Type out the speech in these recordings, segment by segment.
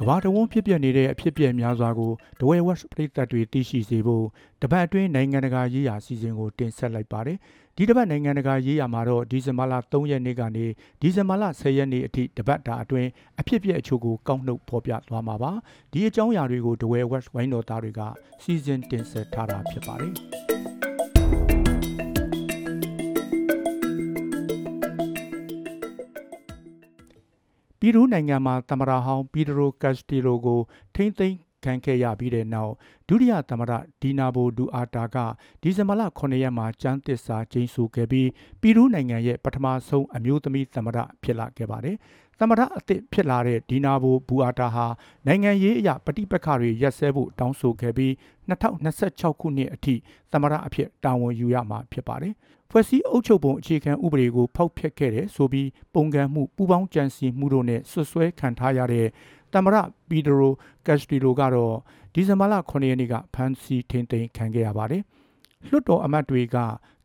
ကဘာတဝန်းဖြစ်ပျက်နေတဲ့အဖြစ်အပျက်များစွာကိုဒဝဲဝက်ပရိသတ်တွေသိရှိစေဖို့တပတ်အတွင်းနိုင်ငံတကာရေးရာအစီအစဉ်ကိုတင်ဆက်လိုက်ပါတယ်။ဒီတပတ်နိုင်ငံတကာရေးရာမှာတော့ဒီဇင်ဘာလ3ရက်နေ့ကနေဒီဇင်ဘာလ10ရက်နေ့အထိတပတ်တာအတွင်းအဖြစ်အပျက်အချို့ကိုကောက်နှုတ်ဖော်ပြသွားမှာပါ။ဒီအကြောင်းအရာတွေကိုဒဝဲဝက်ဝိုင်းတော်သားတွေကစီစဉ်တင်ဆက်ထားတာဖြစ်ပါတယ်။ ပြည်သူနိုင်ငံမှာသမ္မတဟောင်းပီဒရိုကက်စတီလိုကိုထိမ့်သိမ်းခံခဲ့ရပြီးတဲ့နောက်ဒုတိယသမ္မတဒီနာဘိုဒူအာတာကဒီဇင်ဘာလ9ရက်မှာကျန်းသစ္စာကျိန်းဆိုခဲ့ပြီးပြည်သူနိုင်ငံရဲ့ပထမဆုံးအမျိုးသမီးသမ္မတဖြစ်လာခဲ့ပါတယ်။ သမ္မတအသစ်ဖြစ်လာတဲ့ဒီနာဘိုဘူအာတာဟာနိုင်ငံရေးအရာပဋိပက္ခတွေရပ်စဲဖို့တောင်းဆိုခဲ့ပြီး2026ခုနှစ်အထိသမ္မတအဖြစ်တာဝန်ယူရမှာဖြစ်ပါတယ်။ဖွဲ့စည်းအုပ်ချုပ်ပုံအခြေခံဥပဒေကိုဖောက်ဖျက်ခဲ့တယ်ဆိုပြီးပုံကံမှုပူပေါင်းကြံစည်မှုတို့နဲ့ဆွဆွဲခံထားရတဲ့သမ္မတပီဒရိုကက်စတီလိုကတော့ဒီဇင်ဘာလ9ရက်နေ့ကဖမ်းဆီးထိန်သိမ်းခံခဲ့ရပါတယ်။လွှတ်တော်အမတ်တွေက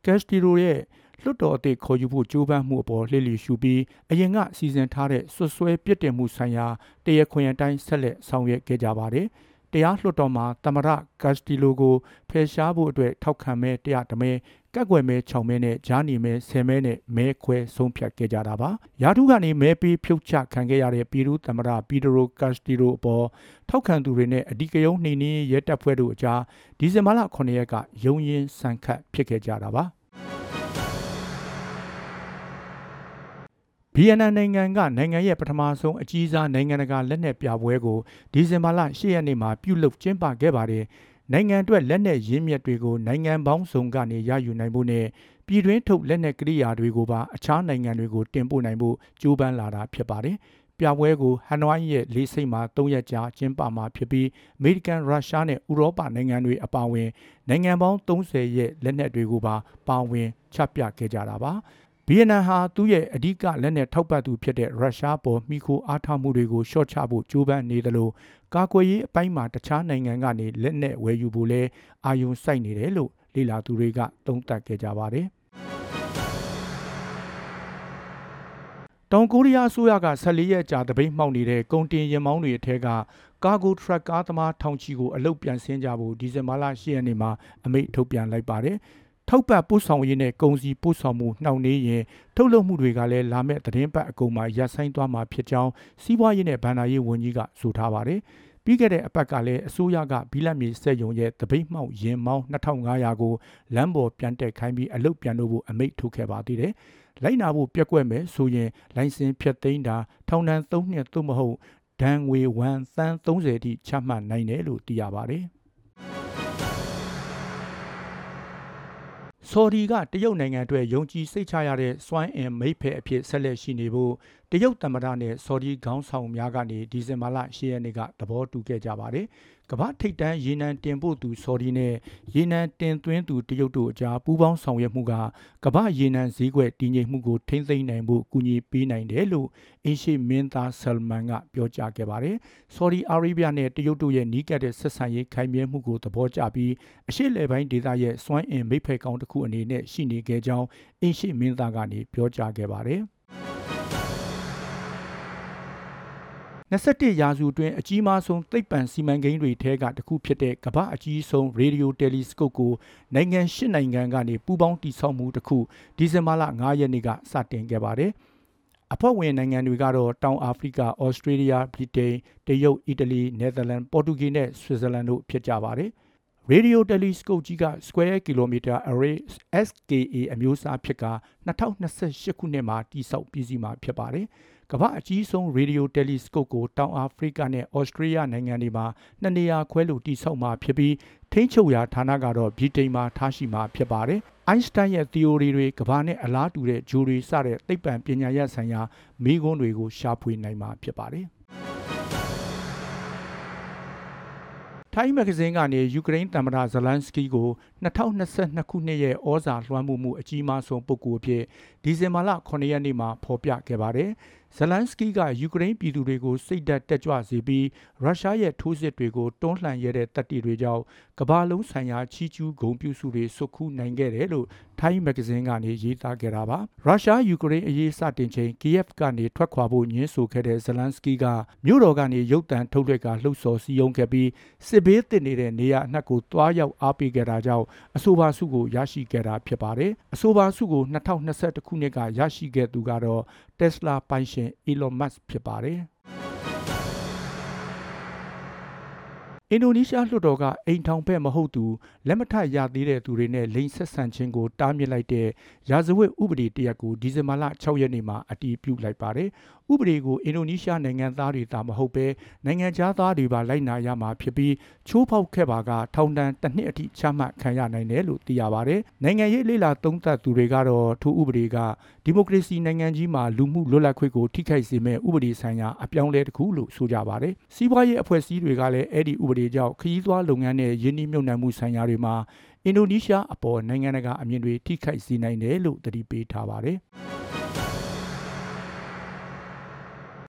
ကက်စတီလိုရဲ့ လွှတ်တော်အသစ်ခေါ်ယူဖို့ကြိုးပမ်းမှုအပေါ်လှည့်လည်ရှုပြီးအရင်ကစီစဉ်ထားတဲ့ဆွဆွဲပြစ်တင်မှုဆိုင်ရာတရားခွင်အတိုင်းဆက်လက်ဆောင်ရွက်ခဲ့ကြပါတယ်။တရားလွှတ်တော်မှာသမ္မတကက်စတီလိုကိုဖယ်ရှားဖို့အတွက်ထောက်ခံမဲ့တရားတမဲကက်ွယ်မဲ6မဲနဲ့ဂျာနီမဲ10မဲနဲ့မဲခွဲဆုံးဖြတ်ခဲ့ကြတာပါယာထုကနေမဲပေးဖြုတ်ချခံခဲ့ရတဲ့ပြည်သူသမ္မတပီဒရိုကက်စတီရိုအပေါ်ထောက်ခံသူတွေနဲ့အဒီကယုံနှိမ်နင်းရဲတပ်ဖွဲ့တို့အကြားဒီဇင်ဘာလ9ရက်ကရုံရင်ဆန်ခတ်ဖြစ်ခဲ့ကြတာပါ BNN နိုင်ငံကနိုင်ငံရဲ့ပထမဆုံးအကြီးစားနိုင်ငံတကာလက်နက်ပြပွဲကိုဒီဇင်ဘာလ10ရက်နေ့မှာပြုလုပ်ကျင်းပခဲ့ပါတယ်။နိုင်ငံအတွက်လက်နက်ရင်းမြစ်တွေကိုနိုင်ငံပေါင်းစုံကနေရယူနိုင်ဖို့နဲ့ပြည်တွင်းထုတ်လက်နက်ကိရိယာတွေကိုပါအခြားနိုင်ငံတွေကိုတင်ပို့နိုင်ဖို့ကြိုးပမ်းလာတာဖြစ်ပါတယ်။ပြပွဲကိုဟန်နဝိုင်းရဲ့လေးစိတ်မှာ၃ရက်ကြာကျင်းပမှာဖြစ်ပြီးအမေရိကန်ရုရှားနဲ့ဥရောပနိုင်ငံတွေအပါအဝင်နိုင်ငံပေါင်း30ရဲ့လက်နက်တွေကိုပါပါဝင်ချပြခဲ့ကြတာပါ။ ဗီယက်နမ်ဟာသူ့ရဲ့အဓိကလက်နက်ထောက်ပံ့သူဖြစ်တဲ့ရုရှားပေါ်မိခိုအားထားမှုတွေကိုရှော့ချဖို့ကြိုးပမ်းနေသလိုကာကွယ်ရေးအပိုင်းမှာတခြားနိုင်ငံကနေလက်နက်ဝယ်ယူဖို့လဲအာရုံစိုက်နေတယ်လို့လေလာသူတွေကသုံးသပ်ခဲ့ကြပါတယ်တောင်ကိုရီးယားအစိုးရက14ရက်ကြာတပိတ်မှောက်နေတဲ့ကုန်တင်ရင်မောင်းတွေအထက်ကကာဂိုထရက်ကားသမားထောင်ချီကိုအလုတ်ပြန်ဆင်းကြဖို့ဒီဇင်ဘာလ10ရက်နေ့မှာအမိန့်ထုတ်ပြန်လိုက်ပါတယ်။ ထောက်ပံ့ပို့ဆောင်ရေးနဲ့ကုန်စည်ပို့ဆောင်မှုနှောင့်နှေးရင်ထုတ်လုပ်မှုတွေကလည်းလာမယ့်သတင်းပတ်အကုန်မှာရပ်ဆိုင်းသွားမှာဖြစ်ကြောင်းစီးပွားရေးနဲ့ဗန္ဒာရေးဝန်ကြီးကဆိုထားပါတယ်။ပြီးခဲ့တဲ့အပတ်ကလည်းအစိုးရကဘီလက်မြေစက်ယုံရဲ့တပိတ်မှောက်ရင်မောင်း2500ကိုလမ်းပေါ်ပြန်တက်ခိုင်းပြီးအလုတ်ပြန်လို့ဖို့အမိန့်ထုတ်ခဲ့ပါသေးတယ်။လိုက်နာဖို့ပြက်ကွက်မယ်ဆိုရင်လိုင်စင်ဖြတ်သိမ်းတာထောင်ဒဏ်3နှစ်သို့မဟုတ်ဒဏ်ငွေ1သန်း30တိချမှတ်နိုင်တယ်လို့သိရပါတယ်။ ဆော်ဒီကတရုတ်နိုင်ငံအတွက်ယုံကြည်စိတ်ချရတဲ့စွမ်းအင်မိတ်ဖက်အဖြစ်ဆက်လက်ရှိနေဖို့တ ရုတ်သမ္မတနဲ့ဆော်ဒီခေါင်းဆောင်များကနေဒီဇင်ဘာလ10ရက်နေ့ကသဘောတူခဲ့ကြပါတယ်။ကမ္ဘာထိပ်တန်းရေနံတင်ပို့သူဆော်ဒီနဲ့ရေနံတင်သွင်းသူတရုတ်တို့အကြားပူးပေါင်းဆောင်ရွက်မှုကကမ္ဘာရေနံဈေးကွက်တည်ငြိမ်မှုကိုထိန်းသိမ်းနိုင်ဖို့ကူညီပေးနိုင်တယ်လို့အင်းရှိမင်းသားဆယ်မန်ကပြောကြားခဲ့ပါတယ်။ဆော်ဒီအာရေဗျနဲ့တရုတ်တို့ရဲ့နီးကပ်တဲ့ဆက်ဆံရေးခိုင်မြဲမှုကိုသဘောကျပြီးအရှိလေပိုင်းဒေသရဲ့စွမ်းအင်မိဖက်ကောင်တစ်ခုအနေနဲ့ရှိနေခဲ့ကြောင်းအင်းရှိမင်းသားကနေပြောကြားခဲ့ပါတယ်။ 21ရာစုအတွင်းအကြီးမားဆုံးသိပ္ပံစီမံကိန်းတွေထဲကတစ်ခုဖြစ်တဲ့ကမ္ဘာအကြီးဆုံးရေဒီယိုတယ်လီစကုပ်ကိုနိုင်ငံ၈နိုင်ငံကနေပူးပေါင်းတည်ဆောက်မှုတစ်ခုဒီဇင်ဘာလ9ရက်နေ့ကစတင်ခဲ့ပါတယ်။အဖွဲ့ဝင်နိုင်ငံတွေကတော့တောင်အာဖရိက၊ဩစတြေးလျ၊ဗြိတိန်၊တရုတ်၊အီတလီ၊နယ်သာလန်၊ပေါ်တူဂီနဲ့ဆွစ်ဇာလန်တို့ဖြစ်ကြပါတယ်။ Radio Telescope ကြီးက Square Kilometer Array SKA အမျိုးအစားဖြစ်က2028ခုနှစ်မှာတိစောက်ပြည်စီမှာဖြစ်ပါတယ်။ ကမ္ဘာအကြီးဆုံးရေဒီယိုတယ်လီစကုပ်ကိုတောင်အာဖရိကနဲ့ဩစတြေးလျနိုင်ငံတွေမှာနှစ်နေရာခွဲလို့တည်ဆောက်မှာဖြစ်ပြီးထိန်းချုပ်ရာဌာနကတော့ဗြိတိန်မှာထားရှိမှာဖြစ်ပါတယ်။အိုင်းစတိုင်းရဲ့ theory တွေကမ္ဘာနဲ့အလားတူတဲ့ဂျိုတွေစတဲ့သိပ္ပံပညာရပ်ဆိုင်ရာမိကွန်းတွေကိုရှာဖွေနိုင်မှာဖြစ်ပါတယ်။ထိုင်းမဂ္ဂဇင်းကနေယူကရိန်းသမ္မတဇလန်စကီကို 2022ခုနှစ်ရဲ့ဩဇာလွှမ်းမိုးမှုအကြီးမားဆုံးပုဂ္ဂိုလ်အဖြစ်ဒီဇင်ဘာလ9ရက်နေ့မှာဖော်ပြခဲ့ပါတယ်။ဇလန်စကီကယူကရိန်းပြည်သူတွေကိုစိတ်ဓာတ်တက်ကြွစေပြီးရုရှားရဲ့ထိုးစစ်တွေကိုတွန်းလှန်ရတဲ့တပ်တွေကြောင့်ကမ္ဘာလုံးဆိုင်ရာချီးကျူးဂုဏ်ပြုစုတွေစုခူးနိုင်ခဲ့တယ်လို့ထိုင်းမဂ္ဂဇင်းကနေရေးသားခဲ့တာပါရုရှားယူကရိန်းအရေးစတင်ချိန် KF ကနေထွက်ခွာဖို့ညှင်းဆိုခဲ့တဲ့ဇလန်စကီကမြို့တော်ကနေရုတ်တံထုတ်လွှက်ကလှုပ်ဆော်စည်းရုံးခဲ့ပြီးစစ်ဘေးတစ်နေတဲ့နေရာအနှံ့ကိုတွားရောက်အားပေးခဲ့တာကြောင့်အဆိုပါစုကိုရရှိခဲ့တာဖြစ်ပါတယ်အဆိုပါစုကို2021ခုနှစ်ကရရှိခဲ့သူကတော့ Tesla ပိုင်ရှင် Elon Musk ဖြစ်ပါတယ်အင်ဒိုနီးရှားလွှတ်တော်ကအိမ်ထောင်ဖက်မဟုတ်သူလက်မထရသေးတဲ့သူတွေနဲ့လိင်ဆက်ဆံခြင်းကိုတားမြစ်လိုက်တဲ့ရာဇဝတ်ဥပဒေတရက်ကိုဒီဇင်ဘာလ6ရက်နေ့မှာအတည်ပြုလိုက်ပါတယ်။ဥပဒေကိုအင်ဒိုနီးရှားနိုင်ငံသားတွေသာမဟုတ်ဘဲနိုင်ငံခြားသားတွေပါလိုက်နာရမှာဖြစ်ပြီးချိုးဖောက်ခဲ့ပါကထောင်ဒဏ်တစ်နှစ်အထိချမှတ်ခံရနိုင်တယ်လို့သိရပါတယ်။နိုင်ငံရေးလေလာသုံးသပ်သူတွေကတော့ထိုဥပဒေကဒီမိုကရေစီနိုင်ငံကြီးမှာလူမှုလွတ်လပ်ခွင့်ကိုထိခိုက်စေမဲ့ဥပဒေဆိုင်ရာအပြောင်းလဲတစ်ခုလို့ဆိုကြပါတယ်။စီးပွားရေးအဖွဲ့အစည်းတွေကလည်းအဲ့ဒီဥပဒေကြောင့်ခရီးသွားလုပ်ငန်းနဲ့ယင်းနှိမ့်မြုပ်နှံမှုဆိုင်ရာတွေမှာအင်ဒိုနီးရှားအပေါ်နိုင်ငံတကာအမြင်တွေထိခိုက်စေနိုင်တယ်လို့သတိပေးထားပါတယ်။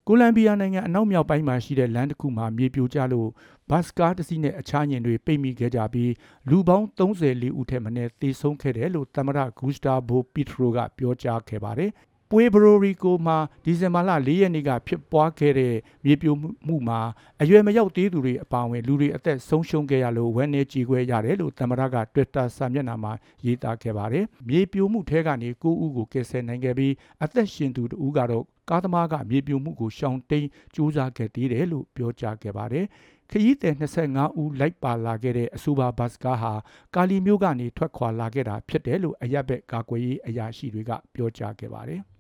ကိုလံဘီယာနိုင်ငံအနောက်မြောက်ပိုင်းမှာရှိတဲ့လမ်းတစ်ခုမှာမြေပြိုကျလို့ဘတ်စကားတစ်စီးနဲ့အခြားညင်တွေပိတ်မိခဲ့ကြပြီးလူပေါင်း34ဦးထက်မနည်းသေဆုံးခဲ့တယ်လို့သမ္မတဂူစတာဘိုပီထရိုကပြောကြားခဲ့ပါတယ်။ ပွေဘရိုရီကိုမှာဒီဇင်ဘာလ၄ရက်နေ့ကဖြစ်ပွားခဲ့တဲ့မြေပြိုမှုမှာအရွယ်မရောက်သေးသူတွေအပါအဝင်လူတွေအသက်ဆုံးရှုံးခဲ့ရလို့ဝမ်းနည်းကြေကွဲရတယ်လို့သမ္မတက Twitter စာမျက်နှာမှာရေးသားခဲ့ပါတယ်။မြေပြိုမှုထဲကနေ9ဦးကိုကယ်ဆယ်နိုင်ခဲ့ပြီးအသက်ရှင်သူ2ဦးကတော့ကားသမားကမြေပြိုမှုကိုရှောင်တိန်စူးစမ်းခဲ့သေးတယ်လို့ပြောကြားခဲ့ပါတယ်။ခရီးသည်25ဦးလိုက်ပါလာခဲ့တဲ့အဆိုပါဘတ်စကားဟာကာလီမျိုးကနေထွက်ခွာလာခဲ့တာဖြစ်တယ်လို့အရက်ဘက်ကာကွယ်ရေးအရာရှိတွေကပြောကြားခဲ့ပါတယ်။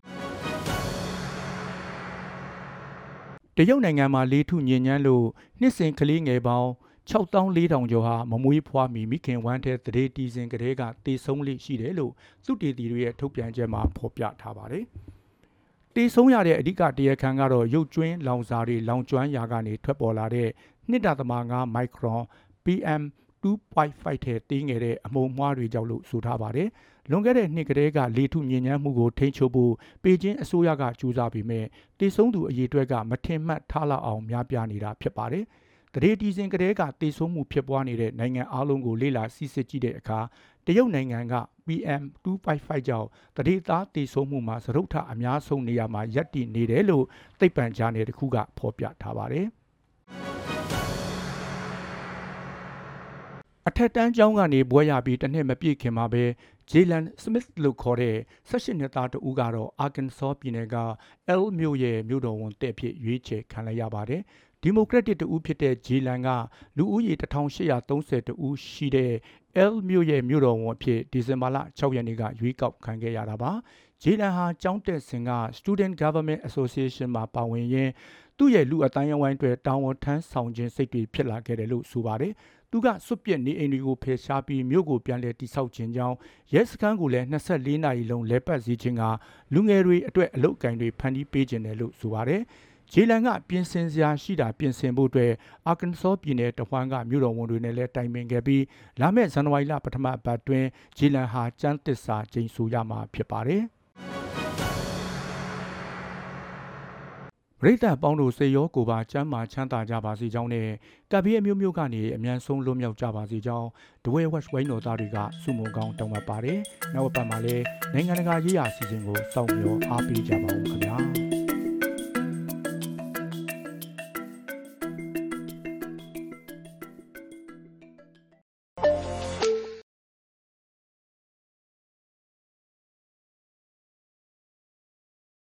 တရုတ်နိုင်ငံမှာလေးထုညင်ညမ်းလို့နှစ်စဉ်ကလေးငယ်ပေါင်း6400ကျော်ဟာမမွေးဖွားမီမိခင်ဝမ်းတဲ့တရေတီစဉ်ကလေးကတေဆုံးလိရှိတယ်လို့သုတေသီတွေရဲ့ထုတ်ပြန်ချက်မှာဖော်ပြထားပါတယ်။တေဆုံးရတဲ့အဓိကတရားခံကတော့ရုပ်ကျွင်းလောင်စာတွေလောင်ကျွမ်းရာကနေထွက်ပေါ်လာတဲ့1.5မိုက်ခရွန် PM 2.5ထဲတင်းငယ်တဲ့အမုံမွှားတွေကြောင့်လို့ဆိုထားပါတယ်။ လွန်ခဲ့တဲ့နှစ်ကတည်းကလေထုညဉ့်ညမ်းမှုကိုထိန်းချုပ်ဖို့ပေကျင်းအစိုးရကကြိုးစားပြီးမြဲတေဆုံးသူအရေးအတွက်ကမထင်မှတ်ထားလောက်အောင်များပြားနေတာဖြစ်ပါတယ်။တရေတီစင်ကလေးကတေဆုံးမှုဖြစ်ပွားနေတဲ့နိုင်ငံအလုံးကိုလေ့လာစစ်စစ်ကြည့်တဲ့အခါတရုတ်နိုင်ငံက PM 255ကြောင့်တရေသားတေဆုံးမှုမှာသရုပ်ထအများဆုံးနေရာမှာရပ်တည်နေတယ်လို့သိပ္ပံကြားနယ်တစ်ခုကဖော်ပြထားပါတယ်။အထက်တန်းကျောင်းကနေဘွဲရပြီးတစ်နှစ်မပြည့်ခင်မှာပဲ ဂျေလန်စမစ်လို့ခေါ်တဲ့18နှစ်သားတဦးကတော့အာကန်ဆောပြည်နယ်ကအယ်မြို့ရဲ့မြို့တော်ဝန်တဲ့ဖြစ်ရွေးချယ်ခံလိုက်ရပါတယ်။ဒီမိုကရက်တစ်တဦးဖြစ်တဲ့ဂျေလန်ကလူဦးရေ1830ဦးရှိတဲ့အယ်မြို့ရဲ့မြို့တော်ဝန်အဖြစ်ဒီဇင်ဘာလ6ရက်နေ့ကရွေးကောက်ခံခဲ့ရတာပါ။ဂျေလန်ဟာကျောင်းတက်စဉ်က Student Government Association မှာပါဝင်ရင်းသူ့ရဲ့လူအတိုင်းအဝိုင်းတွေတာဝန်ထမ်းဆောင်ခြင်းစိတ်တွေဖြစ်လာခဲ့တယ်လို့ဆိုပါတယ်။ သူကစွတ်ပြက်နေအိမ်တွေကိုဖယ်ရှားပြီးမြို့ကိုပြန်လည်တိဆောက်ခြင်းကြောင့်ရဲစခန်းကိုလည်း24နာရီလုံးလဲပတ်စေခြင်းကလူငယ်တွေအတွက်အလုတ်ကင်တွေဖန်တီးပေးခြင်းတယ်လို့ဆိုပါတယ်။ဂျေလန်ကပြင်ဆင်စရာရှိတာပြင်ဆင်ဖို့အတွက်အာကန်ဆောပြည်နယ်တဝမ်းကမြို့တော်ဝန်တွေနဲ့လည်းတိုင်ပင်ခဲ့ပြီးလာမယ့်ဇန်နဝါရီလပထမပတ်တွင်ဂျေလန်ဟာကျန်းသစ္စာကျိန်ဆိုရမှာဖြစ်ပါတယ်။ ပရိသတ်ပေါင်းတို့စေရောကိုပါကျမ်းမာချမ်းသာကြပါစေကြောင်းနဲ့ကပ်ဘေးအမျိုးမျိုးကနေအမြန်ဆုံးလွတ်မြောက်ကြပါစေကြောင်းဒဝဲဝက်ဝိုင်းတော်သားတွေကစုမုံကောင်းတောင်းပန်ပါတယ်။နောက်ပတ်မှာလည်းနိုင်ငံတကာရေးရာအစီအစဉ်ကိုစောင့်မျှော်အားပေးကြပါဦးခင်ဗျာ။